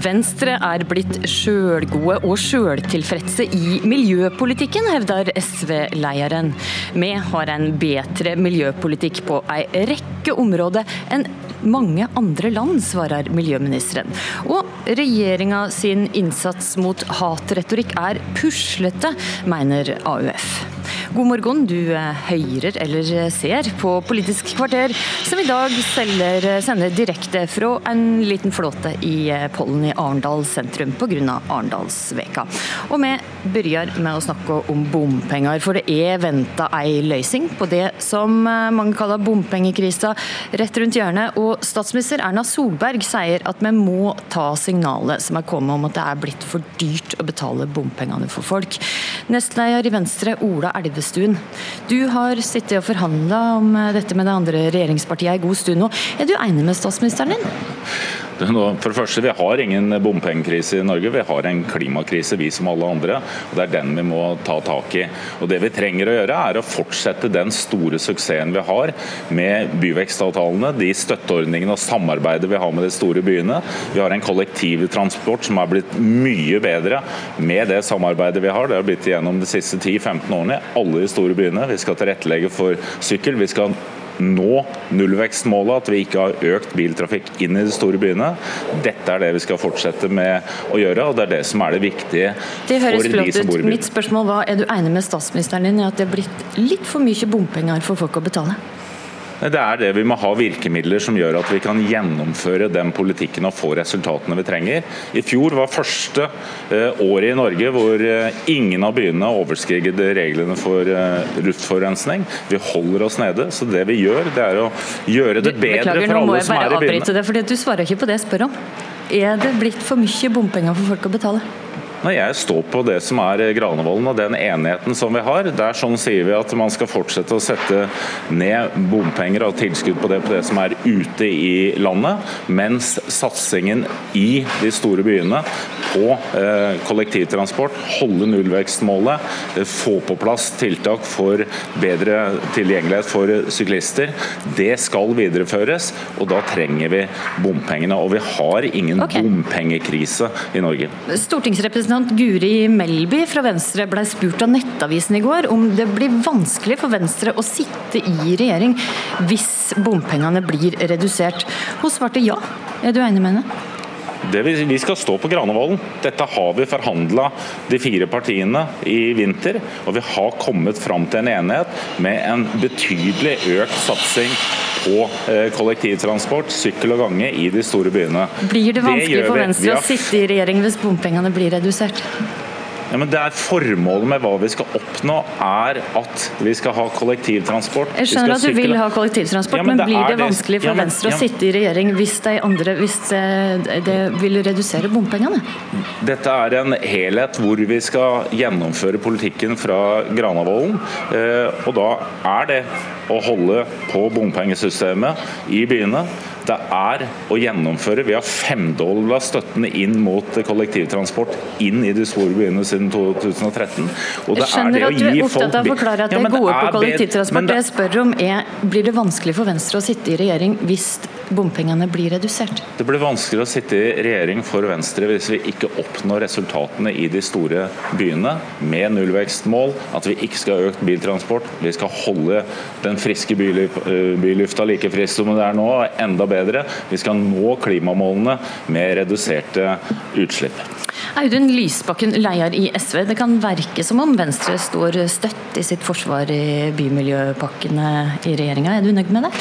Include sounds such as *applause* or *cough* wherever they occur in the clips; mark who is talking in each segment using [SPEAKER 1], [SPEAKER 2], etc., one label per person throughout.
[SPEAKER 1] Venstre er blitt sjølgode og sjøltilfredse i miljøpolitikken, hevder SV-lederen. Vi har en bedre miljøpolitikk på ei rekke områder enn mange andre land, svarer miljøministeren. Og regjeringa sin innsats mot hatretorikk er puslete, mener AUF. God morgen, du høyrer eller ser på Politisk kvarter, som i dag selger, sender direkte fra en liten flåte i Pollen i Arendal sentrum pga. Arendalsveka. Og vi begynner med å snakke om bompenger, for det er venta ei løsning på det som mange kaller bompengekrisa rett rundt hjørnet. Og statsminister Erna Solberg sier at vi må ta signalet som er kommet om at det er blitt for dyrt å betale bompengene for folk. Nestleder i Venstre, Ola Elvestuen. Du har sittet og forhandla om dette med det andre regjeringspartiet en god stund nå. Er du enig med statsministeren din?
[SPEAKER 2] For det første, Vi har ingen bompengekrise i Norge, vi har en klimakrise, vi som alle andre. og Det er den vi må ta tak i. Og Det vi trenger å gjøre, er å fortsette den store suksessen vi har med byvekstavtalene, de støtteordningene og samarbeidet vi har med de store byene. Vi har en kollektivtransport som er blitt mye bedre med det samarbeidet vi har. Det har blitt gjennom de siste 10-15 årene i alle de store byene. Vi skal tilrettelegge for sykkel. vi skal nå nullvekstmålet, at vi ikke har økt biltrafikk inn i de store byene. Dette er det vi skal fortsette med å gjøre, og det er det som er det viktige
[SPEAKER 1] det
[SPEAKER 2] for de som bor i byen.
[SPEAKER 1] Mitt spørsmål var, Er du enig med statsministeren din i at det er blitt litt for mye bompenger for folk å betale?
[SPEAKER 2] Det er det vi må ha virkemidler som gjør at vi kan gjennomføre den politikken og få resultatene vi trenger. I fjor var første året i Norge hvor ingen av byene overskriget reglene for luftforurensning. Vi holder oss nede. Så det vi gjør, det er å gjøre det bedre
[SPEAKER 1] Beklager,
[SPEAKER 2] for alle som er i byene.
[SPEAKER 1] avbryte det, for du svarer ikke på det jeg spør om. Er det blitt for mye bompenger for folk å betale?
[SPEAKER 2] Nei, Jeg står på det som er Granavolden og den enigheten som vi har. Der sånn sier vi at man skal fortsette å sette ned bompenger og tilskudd på det, på det som er ute i landet, mens satsingen i de store byene på eh, kollektivtransport, holde nullvekstmålet, eh, få på plass tiltak for bedre tilgjengelighet for syklister, det skal videreføres. Og da trenger vi bompengene. Og vi har ingen
[SPEAKER 1] okay.
[SPEAKER 2] bompengekrise i Norge.
[SPEAKER 1] Stortingsrepresentant Guri Melby fra Venstre ble spurt av Nettavisen i går om det blir vanskelig for Venstre å sitte i regjering hvis bompengene blir redusert. Hun svarte ja. Er du enig med henne?
[SPEAKER 2] Det vi, vi skal stå på Granavolden. Dette har vi forhandla de fire partiene i vinter. Og vi har kommet fram til en enighet med en betydelig økt satsing på eh, kollektivtransport, sykkel og gange i de store byene.
[SPEAKER 1] Blir det vanskelig
[SPEAKER 2] det
[SPEAKER 1] for Venstre å sitte i regjering hvis bompengene blir redusert?
[SPEAKER 2] Ja, men det er Formålet med hva vi skal oppnå, er at vi skal ha kollektivtransport.
[SPEAKER 1] Jeg skjønner at du vil ha kollektivtransport,
[SPEAKER 2] Ja,
[SPEAKER 1] men,
[SPEAKER 2] det
[SPEAKER 1] blir det vanskelig for
[SPEAKER 2] Ja, men-
[SPEAKER 1] Venstre å
[SPEAKER 2] ja,
[SPEAKER 1] sitte i regjering hvis, det, andre, hvis eh, det vil redusere bompengene?
[SPEAKER 2] Dette er en helhet hvor vi skal gjennomføre politikken fra Granavolden. eh, Og da er det å holde på bompengesystemet i byene. Det er å gjennomføre Vi har femdobla støttene inn mot kollektivtransport inn i de store byene siden 2013. Og det
[SPEAKER 1] Jeg skjønner
[SPEAKER 2] det
[SPEAKER 1] at du er opptatt av å forklare at
[SPEAKER 2] Ja, det
[SPEAKER 1] er gode på
[SPEAKER 2] det er på
[SPEAKER 1] kollektivtransport. Det
[SPEAKER 2] det-
[SPEAKER 1] jeg spør om er, Blir det vanskelig for Venstre å sitte i regjering hvis bompengene blir redusert?
[SPEAKER 2] Det blir vanskeligere å sitte i regjering for Venstre hvis vi ikke oppnår resultatene i de store byene med nullvekstmål, at vi ikke skal ha økt biltransport, vi skal holde den friske eh, bylufta like frisk som det er nå, enda bedre. Vi skal nå klimamålene med reduserte utslipp.
[SPEAKER 1] Audun Lysbakken, leder i SV. Det kan verke som om Venstre står støtt i sitt forsvar i bymiljøpakkene i regjeringa. Er du nøyd med det?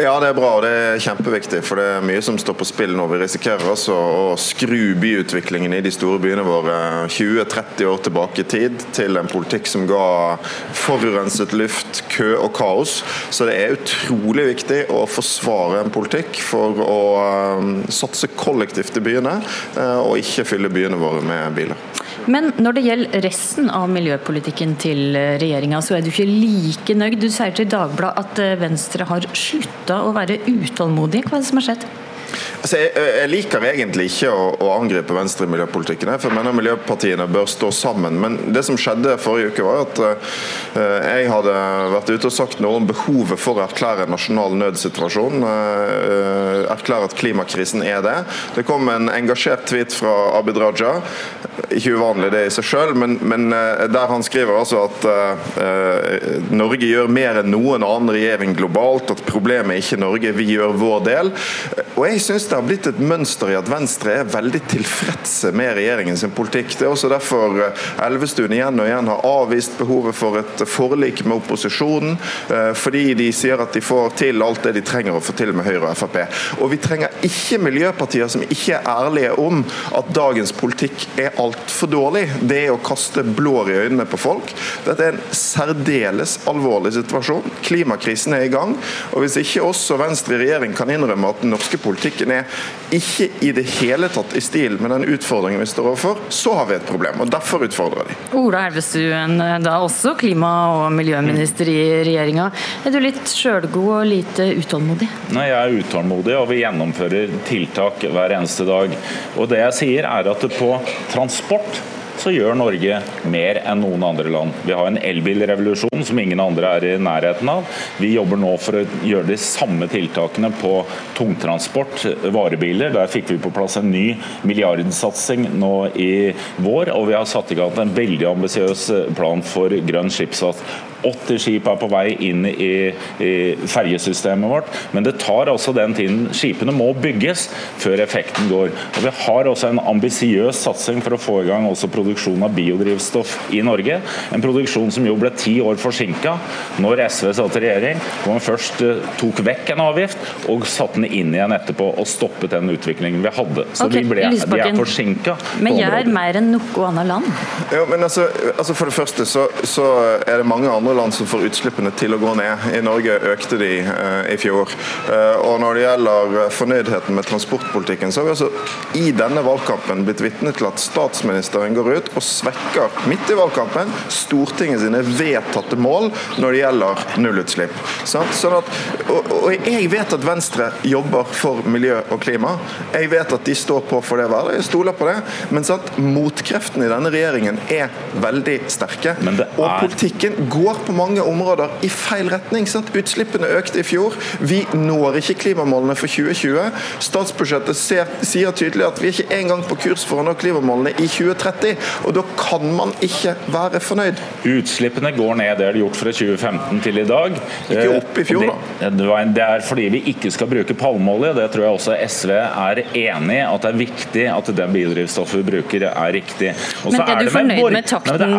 [SPEAKER 3] Ja, det er bra, og det er kjempeviktig. For det er mye som står på spill nå. Vi risikerer altså å skru byutviklingen i de store byene våre 20-30 år tilbake i tid til en politikk som ga forurenset luft, kø og kaos. Så det er utrolig viktig å forsvare en politikk for å um, satse kollektivt i byene, uh, og ikke fylle byene våre med biler.
[SPEAKER 1] Men når det gjelder resten av miljøpolitikken til regjeringa, så er du ikke like nøyd. Du sier til Dagbladet at Venstre har slutta å være utålmodig. Hva er det som har skjedd?
[SPEAKER 3] Altså, jeg, jeg, liker egentlig ikke å, å, angripe Venstre i miljøpolitikken, for jeg mener miljøpartiene bør stå sammen. Men det som skjedde forrige uke, var at uh, jeg hadde vært ute og sagt noe om behovet for å erklære en nasjonal nødsituasjon. Uh, erklære at klimakrisen er det. Det kom en engasjert tweet fra Abid Raja. Ikke uvanlig det i seg selv, men, men uh, der han skriver altså at Norge gjør mer enn noen annen regjering globalt, at problemet er ikke Norge, vi gjør vår del. Og jeg synes det har blitt et mønster i at Venstre er veldig tilfredse med regjeringens politikk. Det er også derfor eh, Elvestuen igjen og igjen har avvist behovet for et forlik med opposisjonen, uh, fordi de sier at de får til alt det de trenger å få til med Høyre og Frp. Og vi trenger ikke miljøpartier som ikke er ærlige om at dagens politikk er altfor dårlig. Det er å kaste blår i øynene på folk. Dette er en særdeles alvorlig situasjon. Klimakrisen er i gang. og Hvis ikke oss og Venstre i regjering kan innrømme at den norske politikken er ikke i det hele tatt i stil med den utfordringen vi står overfor, så har vi et problem. og Derfor utfordrer de.
[SPEAKER 1] Ola Elvestuen, da også klima- og miljøminister i regjeringa. Er du litt sjølgod og lite utålmodig?
[SPEAKER 2] Nei, Jeg er utålmodig, og vi gjennomfører tiltak hver eneste dag. Og det jeg sier er at på transport så gjør Norge mer enn noen andre land. Vi har en elbilrevolusjon som ingen andre er i nærheten av. Vi jobber nå for å gjøre de samme tiltakene på tungtransport, varebiler. Der fikk vi på plass en ny milliardsatsing nå i vår, og vi har satt i gang en veldig ambisiøs plan for grønn skipsfart. 80 skip er på vei inn i, i ferjesystemet vårt, men det tar også den tiden. Skipene må bygges før effekten går. Og Vi har også en ambisiøs satsing for å få i gang også produksjon av biodrivstoff i Norge. En produksjon som jo ble ti år forsinka når SV satt i regjering. Hvor man først uh, tok vekk en avgift og satte den inn igjen etterpå og stoppet den utviklingen vi hadde. Så okay, de, ble, de er forsinka.
[SPEAKER 1] Men gjør mer enn noe annet land?
[SPEAKER 3] Jo, men altså, altså For det første så, så, er det mange andre land som får utslippene til å gå ned. I Norge økte de uh, i fjor. Uh, og Når det gjelder fornøydheten med transportpolitikken, så har vi altså i denne valgkampen blitt vitne til at statsministeren går ut og svekker midt i valgkampen Stortinget sine vedtatte mål når det gjelder nullutslipp. Sånn at, og, og, jeg vet at Venstre jobber for miljø og klima. Jeg vet at de står på for det hver Jeg stoler på det. Men sant, motkreftene i denne regjeringen er veldig sterke. Er... Og politikken går på mange områder i feil retning. Sant? Utslippene økte i fjor. Vi når ikke klimamålene for 2020. Statsbudsjettet ser, sier tydelig at vi er ikke engang på kurs for å nå klimamålene i 2030 og Da kan man ikke være fornøyd.
[SPEAKER 2] Utslippene går ned, det er det gjort fra 2015 til i dag.
[SPEAKER 3] Ikke opp i fjor,
[SPEAKER 2] da. Det er fordi vi ikke skal bruke palmeolje. Det tror jeg også SV er enig i, at det er viktig at den biodrivstoffet vi bruker er riktig.
[SPEAKER 1] Også Men er, er du fornøyd med takten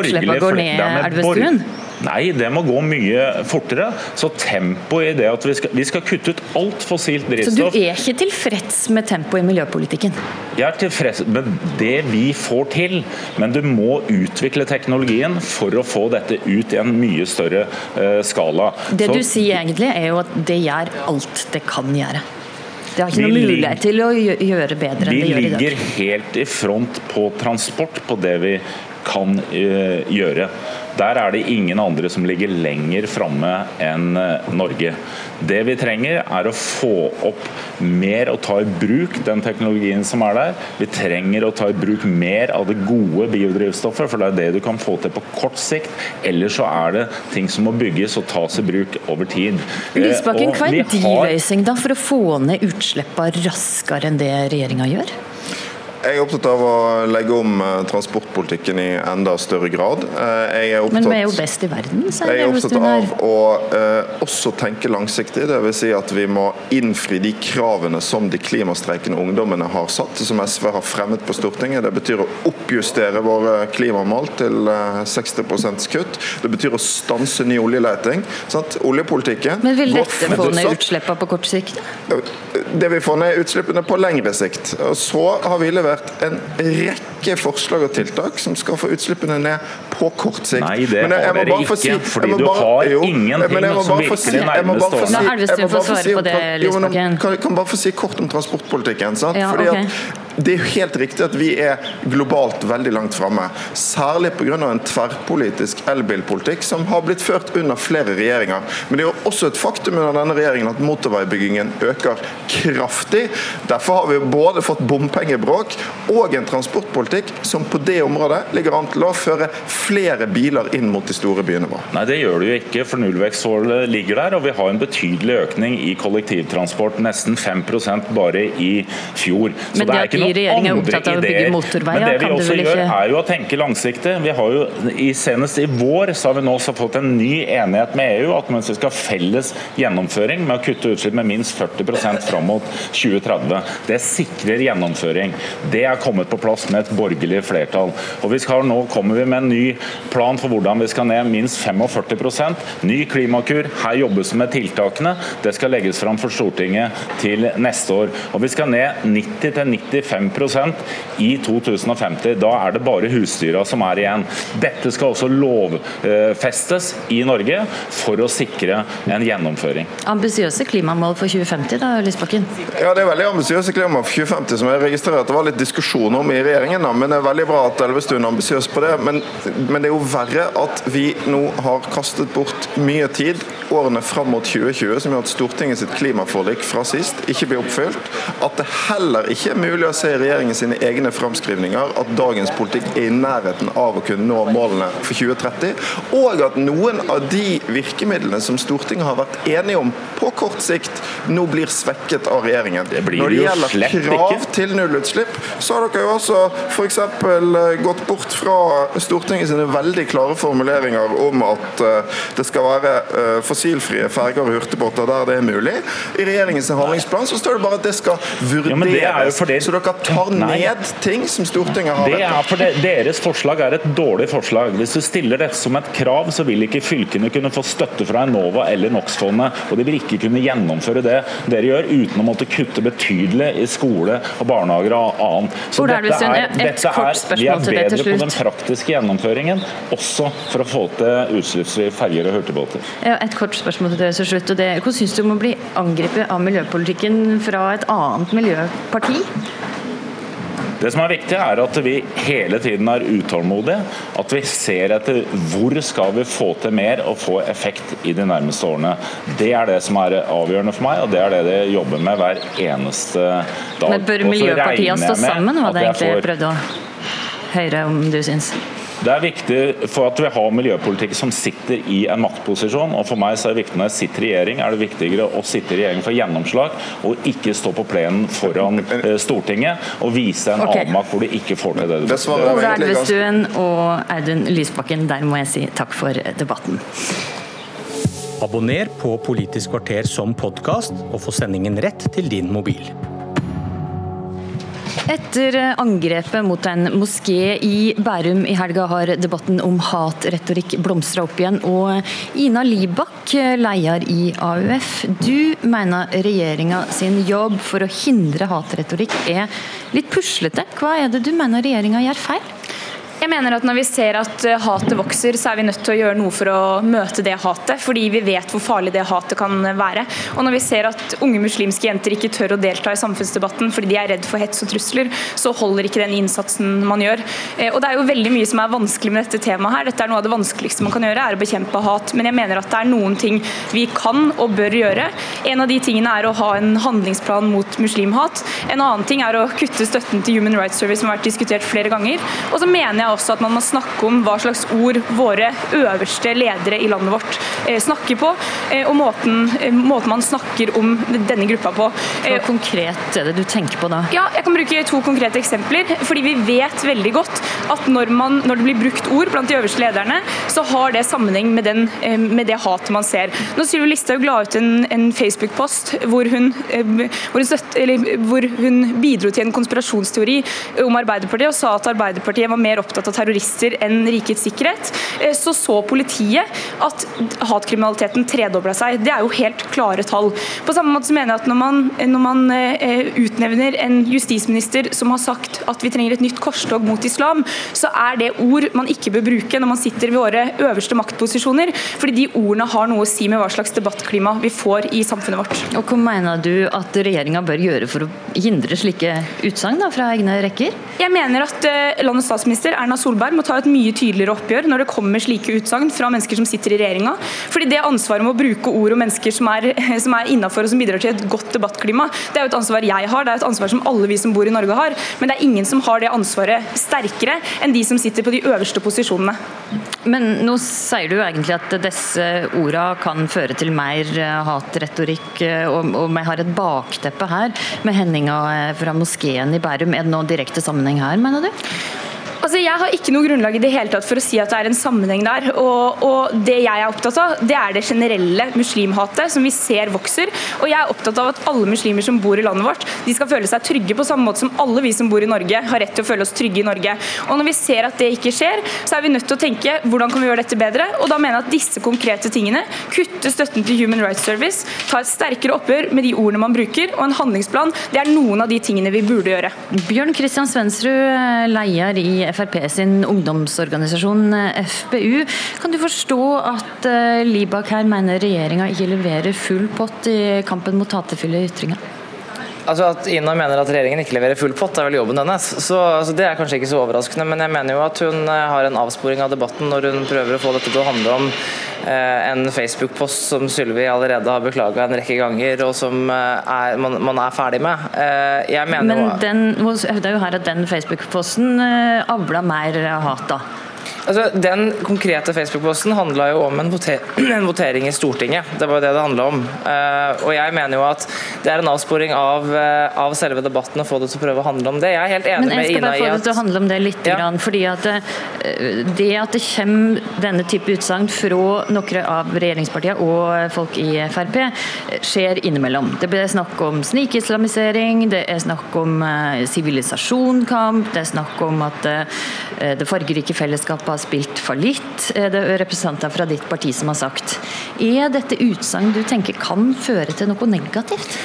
[SPEAKER 1] utslippene går ned, Elvestuen?
[SPEAKER 2] Nei, det må gå mye fortere. Så tempoet i det at vi skal, vi skal kutte ut alt fossilt drivstoff
[SPEAKER 1] Så du er ikke tilfreds med tempoet i miljøpolitikken?
[SPEAKER 2] Jeg er tilfreds med det vi får til, men du må utvikle teknologien for å få dette ut i en mye større uh, skala.
[SPEAKER 1] Det Så, du sier egentlig er jo at det gjør alt det kan gjøre. Det har ikke noen mulighet til å gjøre bedre enn det gjør i
[SPEAKER 2] dag. Vi ligger helt i front på transport på det vi kan uh, gjøre. Der er det ingen andre som ligger lenger framme enn eh, Norge. Det vi trenger, er å få opp mer og ta i bruk den teknologien som er der. Vi trenger å ta i bruk mer av det gode biodrivstoffet, for det er det du kan få til på kort sikt. Ellers så er det ting som må bygges og tas i bruk over tid.
[SPEAKER 1] Lysbakken, hva er din løsning da for å få ned utslippene raskere enn det regjeringa gjør?
[SPEAKER 3] Jeg er opptatt av å legge om eh, transportpolitikken i enda større grad.
[SPEAKER 1] Eh, opptatt, Men vi er jo best i verden,
[SPEAKER 3] sier Jeg er opptatt av å uh, også tenke langsiktig. Dvs. Si at vi må innfri de kravene som de klimastreikende ungdommene har satt, som SV har fremmet på Stortinget. Det betyr å oppjustere våre klimamål til 60 kutt. Det betyr å stanse ny oljeleting. Sant? Oljepolitikken
[SPEAKER 1] Men Vil dette få ned utslippene på kort sikt?
[SPEAKER 3] Det vil få ned utslippene på lengre sikt. Så har vi levert vært en rekke forslag og tiltak som skal få utslippene ned på kort sikt.
[SPEAKER 2] Nei, det har dere ikke, si, fordi du har jo, ingenting som virkelig si, nærmest står
[SPEAKER 1] si, Elvestuen får svare på det, Lysbakken.
[SPEAKER 3] Kan, kan bare få si kort om transportpolitikken. Sant? Ja, fordi okay. at det er jo helt riktig at vi er globalt veldig langt framme. Særlig pga. en tverrpolitisk elbilpolitikk som har blitt ført under flere regjeringer. Men det er jo også et faktum under denne regjeringen at motorveibyggingen øker kraftig. Derfor har vi både fått bompengebråk og en transportpolitikk som på det området ligger an til å føre flere biler inn mot de store byene våre.
[SPEAKER 2] Nei, det gjør det jo ikke, for nullvekstmålet ligger der. Og vi har en betydelig økning i kollektivtransport, nesten 5% bare i fjor.
[SPEAKER 1] Så Men det, det er ikke noen andre ideer. er.
[SPEAKER 2] Men det vi også gjør, er jo å tenke langsiktig. Vi har jo, i, Senest i vår så har vi nå fått en ny enighet med EU at mens vi skal ha felles gjennomføring med å kutte utslipp med minst 40% fram mot 2030. Det sikrer gjennomføring. Det er kommet på plass med et borgerlig flertall. Og vi skal, Nå kommer vi med en ny plan for hvordan vi skal ned minst 45% Ny klimakur. Her jobbes det med tiltakene. Det skal legges fram for Stortinget til neste år. Og vi skal ned 90-95 5 i 2050. Da er det bare husdyra som er igjen. Dette skal også lovfestes i Norge for å sikre en gjennomføring.
[SPEAKER 1] Ambisiøse klimamål for 2050 da, Lysbakken?
[SPEAKER 3] Ja, det er veldig ambisiøse klimamål for 2050 som jeg registrerer at det var litt diskusjon om i regjeringen. Da. Men det er veldig bra at Elvestuen er ambisiøs på det. Men, men det er jo verre at vi nå har kastet bort mye tid årene fram mot 2020, som gjør at Stortinget sitt klimaforlik fra sist ikke blir oppfylt. At det heller ikke er mulig å se i regjeringen sine egne framskrivninger at dagens politikk er i nærheten av å kunne nå målene for 2030. Og at noen av de virkemidlene som Stortinget har vært enige om på kort sikt, nå blir svekket av regjeringen.
[SPEAKER 2] Det
[SPEAKER 3] Når det gjelder krav til nullutslipp, så har dere jo også f.eks. Eh, gått bort fra Stortinget sine veldig klare formuleringer om at eh, det skal være eh, fossilfrie ferger og hurtigbåter der det er mulig. I regjeringens handlingsplan så står det bare at det skal vurderes. Ja, det så dere tar ned ting som Stortinget har
[SPEAKER 2] det er fordi Deres forslag er et dårlig forslag. Hvis du stiller dette som et krav, så vil ikke fylkene kunne få støtte fra Enova eller NOx-fondet. Og de vil ikke kunne gjennomføre det dere gjør, uten å måtte kutte betydelig i skole og barnehager og annet.
[SPEAKER 1] Så dette er, dette slutt.
[SPEAKER 2] vi er bedre på den praktiske gjennomføringen, også for å få til utslippsfrie ferger og hurtigbåter.
[SPEAKER 1] Ja, et kort spørsmål til dere til slutt. det, Hvordan syns du om å bli angrepet av miljøpolitikken fra et annet miljøparti?
[SPEAKER 2] Det som er viktig, er at vi hele tiden er utålmodige. At vi ser etter hvor skal vi få til mer og få effekt i de nærmeste årene. Det er det som er avgjørende for meg, og det er det de jobber med hver eneste dag.
[SPEAKER 1] Men bør miljøpartiene stå sammen, var det egentlig jeg prøvde å høre om du syns?
[SPEAKER 2] Det er viktig for at vi har miljøpolitikk som sitter i en maktposisjon. og For meg så er det viktig når jeg sitter i regjering, er det viktigere å sitte i regjering for gjennomslag, og ikke stå på plenen foran eh, Stortinget og vise en okay. avmakt hvor du ikke får til det du
[SPEAKER 1] vil. Ola Elvestuen og Audun Lysbakken, der må jeg si takk for debatten.
[SPEAKER 4] Abonner på Politisk kvarter som podkast, og få sendingen rett til din mobil.
[SPEAKER 1] Etter angrepet mot en moské i Bærum i helga har debatten om hatretorikk blomstra opp igjen. Og Ina Libak, leder i AUF, du mener regjeringa sin jobb for å hindre hatretorikk er litt puslete. Hva er det du mener regjeringa gjør feil?
[SPEAKER 5] Jeg mener at Når vi ser at eh, hatet vokser, så er vi nødt til å gjøre noe for å møte det hatet. Fordi vi vet hvor farlig det hatet kan være. Og når vi ser at unge muslimske jenter ikke tør å delta i samfunnsdebatten fordi de er redd for hets og trusler, så holder ikke den innsatsen man gjør. Eh, og Det er jo veldig mye som er vanskelig med dette temaet. her. Dette er Noe av det vanskeligste man kan gjøre, er å bekjempe hat. Men jeg mener at det er noen ting vi kan og bør gjøre. En av de tingene er å ha en handlingsplan mot muslimhat. En annen ting er å kutte støtten til Human Rights Service, som har vært diskutert flere ganger. Og så mener jeg jeg også at man må snakke om hva slags ord våre øverste ledere i landet vårt eh, snakker på, eh, og måten, eh, måten man snakker om denne gruppa på.
[SPEAKER 1] Hva konkret er det du tenker på da?
[SPEAKER 5] Ja, jeg kan bruke to konkrete eksempler. fordi Vi vet veldig godt at når, man, når det blir brukt ord blant de øverste lederne, så har det sammenheng med, den, med det hatet man ser. Nå Sylvi Listhaug la ut en, en Facebook-post hvor, hvor, hvor hun bidro til en konspirasjonsteori om Arbeiderpartiet og sa at Arbeiderpartiet var mer opptatt opptatt av terrorister enn rikets sikkerhet, så så politiet at hatkriminaliteten tredobla seg. Det er jo helt klare tall. På samme måte så mener jeg at når man, når man utnevner en justisminister som har sagt at vi trenger et nytt korstog mot islam, så er det ord man ikke bør bruke når man sitter ved våre øverste maktposisjoner, fordi de ordene har noe å si med hva slags debattklima vi får i samfunnet vårt.
[SPEAKER 1] Og Hva mener du at regjeringa bør gjøre for å hindre slike utsagn fra egne rekker?
[SPEAKER 5] Jeg mener at landets statsminister Erna Solberg må ta et mye tydeligere oppgjør når det kommer slike utsagn fra mennesker som sitter i regjeringa. Fordi det ansvaret med å bruke ord og mennesker som er, *laughs* som er innafor og som bidrar til et godt debattklima, det er jo et ansvar jeg har, det er et ansvar som alle vi som bor i Norge har. Men det er ingen som har det ansvaret sterkere enn de som sitter på de øverste posisjonene.
[SPEAKER 1] Men nå sier du egentlig at disse ordene kan føre til mer eh, hatretorikk, eh, og, vi har et bakteppe her med hendinga fra moskeen i Bærum. Er det noen direkte sammenheng her, mener du?
[SPEAKER 5] Altså, jeg har ikke noe grunnlag i det hele tatt for å si at det er en sammenheng der. Og, og, Det jeg er opptatt av, det er det generelle muslimhatet som vi ser vokser. Og jeg er opptatt av at alle muslimer som bor i landet vårt, de skal føle seg trygge på samme måte som alle vi som bor i Norge har rett til å føle oss trygge i Norge. Og Når vi ser at det ikke skjer, så er vi nødt til å tenke hvordan kan vi gjøre dette bedre. Og da mener jeg at disse konkrete tingene, kutte støtten til Human Rights Service, ta et sterkere oppgjør med de ordene man bruker, og en handlingsplan, det er noen av de tingene vi burde gjøre.
[SPEAKER 1] Bjørn Kristian Svensrud, leier i Frp sin ungdomsorganisasjon eh, FPU. Kan du forstå at eh, Libak her mener regjeringa ikke leverer full pott i kampen mot hatefulle ytringer?
[SPEAKER 6] Altså At Ina mener at regjeringen ikke leverer full pott, er vel jobben hennes. Så altså, Det er kanskje ikke så overraskende, men jeg mener jo at hun eh, har en avsporing av debatten når hun prøver å få dette til å handle om eh, en Facebook-post som Sylvi allerede har beklaga en rekke ganger, og som eh, er, man, man, er ferdig med. Eh, jeg mener
[SPEAKER 1] men den, hun hevder jo her at den Facebook-posten eh, avla mer hat, da?
[SPEAKER 6] Altså, Den konkrete Facebook-posten handla jo om en, voter *clears throat* en, votering i Stortinget. Det var jo det det handla om. Uh, og jeg mener jo at det er en avsporing av, uh, av, selve debatten å få det til å prøve å handle om det. Jeg er helt enig med Ina i at Men jeg skal bare
[SPEAKER 1] få det til å handle om det litt. Ja. Grann, fordi at uh, det at det kommer denne type utsagn fra noen av regjeringspartiene og folk i Frp, skjer innimellom. Det blir snakk om snikislamisering, det er snakk om sivilisasjonkamp, det er snakk om at det fargerike fellesskapet har spilt fallitt. Det er representanter fra ditt parti som har sagt. Er dette utsagn du tenker kan føre til noe negativt?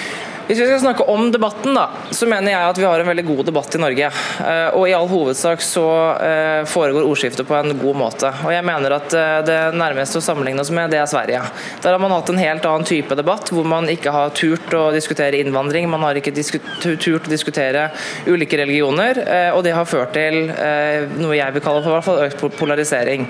[SPEAKER 6] Hvis vi skal snakke om debatten, da, så mener jeg at vi har en veldig god debatt i Norge. Eh, og i all hovedsak så eh, foregår ordskiftet på en god måte. Og jeg mener at eh, det nærmeste å sammenligne oss med, det er Sverige. Der har man hatt en helt annen type debatt, hvor man ikke har turt å diskutere innvandring, man har ikke turt å diskutere ulike religioner, og det har ført til noe jeg vil kalle for hvert fall økt polarisering.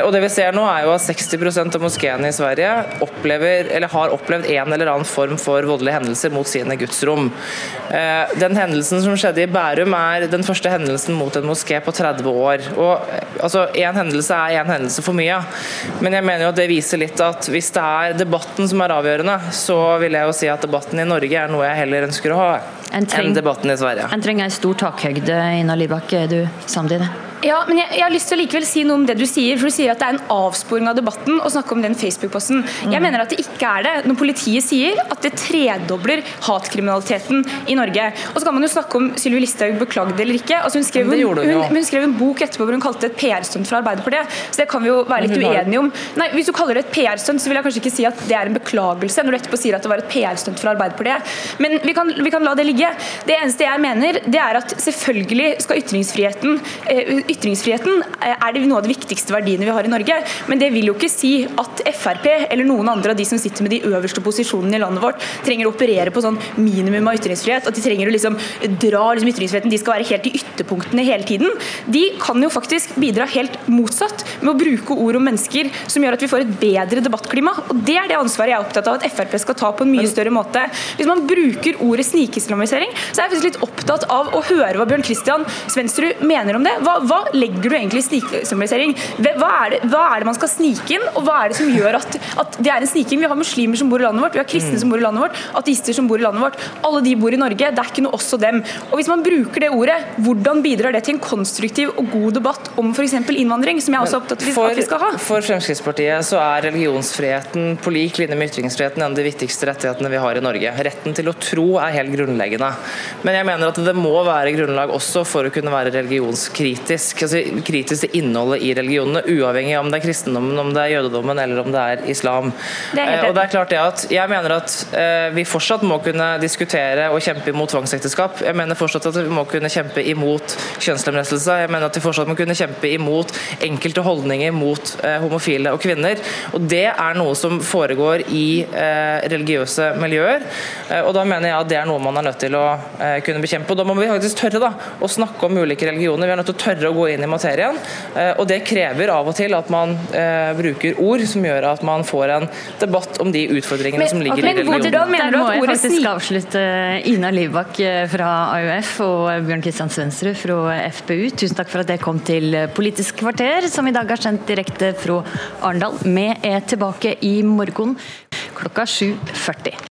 [SPEAKER 6] Og det vi ser nå er jo at 60% av moskeene i Sverige opplever, eller har opplevd en eller annen form for voldelige hendelser mot sin sine gudsrom. Eh, den hendelsen som skjedde i Bærum er den første hendelsen mot en moské på 30 år. Og altså, Én hendelse er én hendelse for mye, men jeg mener jo at det viser litt at hvis det er debatten som er avgjørende, så vil jeg jo si at debatten i Norge er noe jeg heller ønsker å ha enn debatten i Sverige.
[SPEAKER 1] En trenger en stor takhøyde, Ina Libak. Er du samtidig?
[SPEAKER 5] Ja, men jeg, jeg, har lyst til å likevel si noe om det du sier. for Du sier at det er en avsporing av debatten å snakke om den Facebook-posten. Mm. Jeg mener at det ikke er det. Når politiet sier at det tredobler hatkriminaliteten i Norge. Og så kan man jo snakke om Sylvi Listhaug beklagde eller ikke. Altså hun, skrev hun, hun, hun, skrev en bok etterpå hvor hun kalte det et PR-stunt fra Arbeiderpartiet. Så det kan vi jo være litt uenige om. Nei, Hvis du kaller det et PR-stunt, så vil jeg kanskje ikke si at det er en beklagelse, når du etterpå sier at det var et PR-stunt fra Arbeiderpartiet. Men vi kan, vi kan, la det ligge. Det eneste jeg mener, det er at selvfølgelig skal ytringsfriheten eh, ytringsfriheten er det noe av de viktigste verdiene vi har i Norge. Men det vil jo ikke si at Frp eller noen andre av de som sitter med de øverste posisjonene i landet vårt, trenger å operere på sånn minimum av ytringsfrihet. At de trenger å liksom dra liksom ytringsfriheten, de skal være helt i ytterpunktene hele tiden. De kan jo faktisk bidra helt motsatt med å bruke ord om mennesker som gjør at vi får et bedre debattklima. Og Det er det ansvaret jeg er opptatt av at Frp skal ta på en mye større måte. Hvis man bruker ordet snikislamisering, så er jeg faktisk litt opptatt av å høre hva Bjørn Kristian Svendsrud mener om det. Hva, hva legger du egentlig i? Hva er, det, hva er det man skal snike inn, og hva er det som gjør at, at det er en sniking? Vi har muslimer som bor i landet vårt, vi har kristne som bor i landet vårt, ateister som bor i landet vårt. Alle de bor i Norge. Det er ikke noe oss og dem. Og Hvis man bruker det ordet, hvordan bidrar det til en konstruktiv og god debatt om f.eks. innvandring, som jeg også er opptatt av at vi skal ha?
[SPEAKER 6] For Fremskrittspartiet så er religionsfriheten på lik linje med ytringsfriheten en av de viktigste rettighetene vi har i Norge. Retten til å tro er helt grunnleggende. Men jeg mener at det må være grunnlag også for å kunne være religionskritisk. Kritisk, altså kritisk til innholdet i religionene, uavhengig om det er kristendommen, om det er jødedommen eller om det er islam.
[SPEAKER 5] Det er
[SPEAKER 6] eh, og det er klart det at Jeg mener at eh, vi fortsatt må kunne diskutere og kjempe imot tvangsekteskap. Jeg mener fortsatt at vi må kunne kjempe imot kjønnslemlestelse. Jeg mener at vi fortsatt må kunne kjempe imot enkelte holdninger mot eh, homofile og kvinner. Og Det er noe som foregår i religiøse miljøer. Og Da mener jeg at det er noe man er nødt til å kunne bekjempe. og Da må vi faktisk tørre da, å snakke om ulike religioner. Vi er nødt til å tørre å gå inn i materien. Eh, og Det krever av og til at man eh, bruker ord som gjør at man får en debatt om de utfordringene som ligger i religionen.
[SPEAKER 5] Da mener
[SPEAKER 1] Der
[SPEAKER 5] du
[SPEAKER 1] må
[SPEAKER 5] at
[SPEAKER 1] jeg
[SPEAKER 5] ordet
[SPEAKER 1] faktisk avslutte Ina Livbakk eh, fra AUF og Bjørn Kristian Svendsrud fra FPU. Tusen takk for at dere kom til Politisk kvarter, som i dag er sendt direkte fra Arendal. Vi er tilbake i morgen klokka 7.40.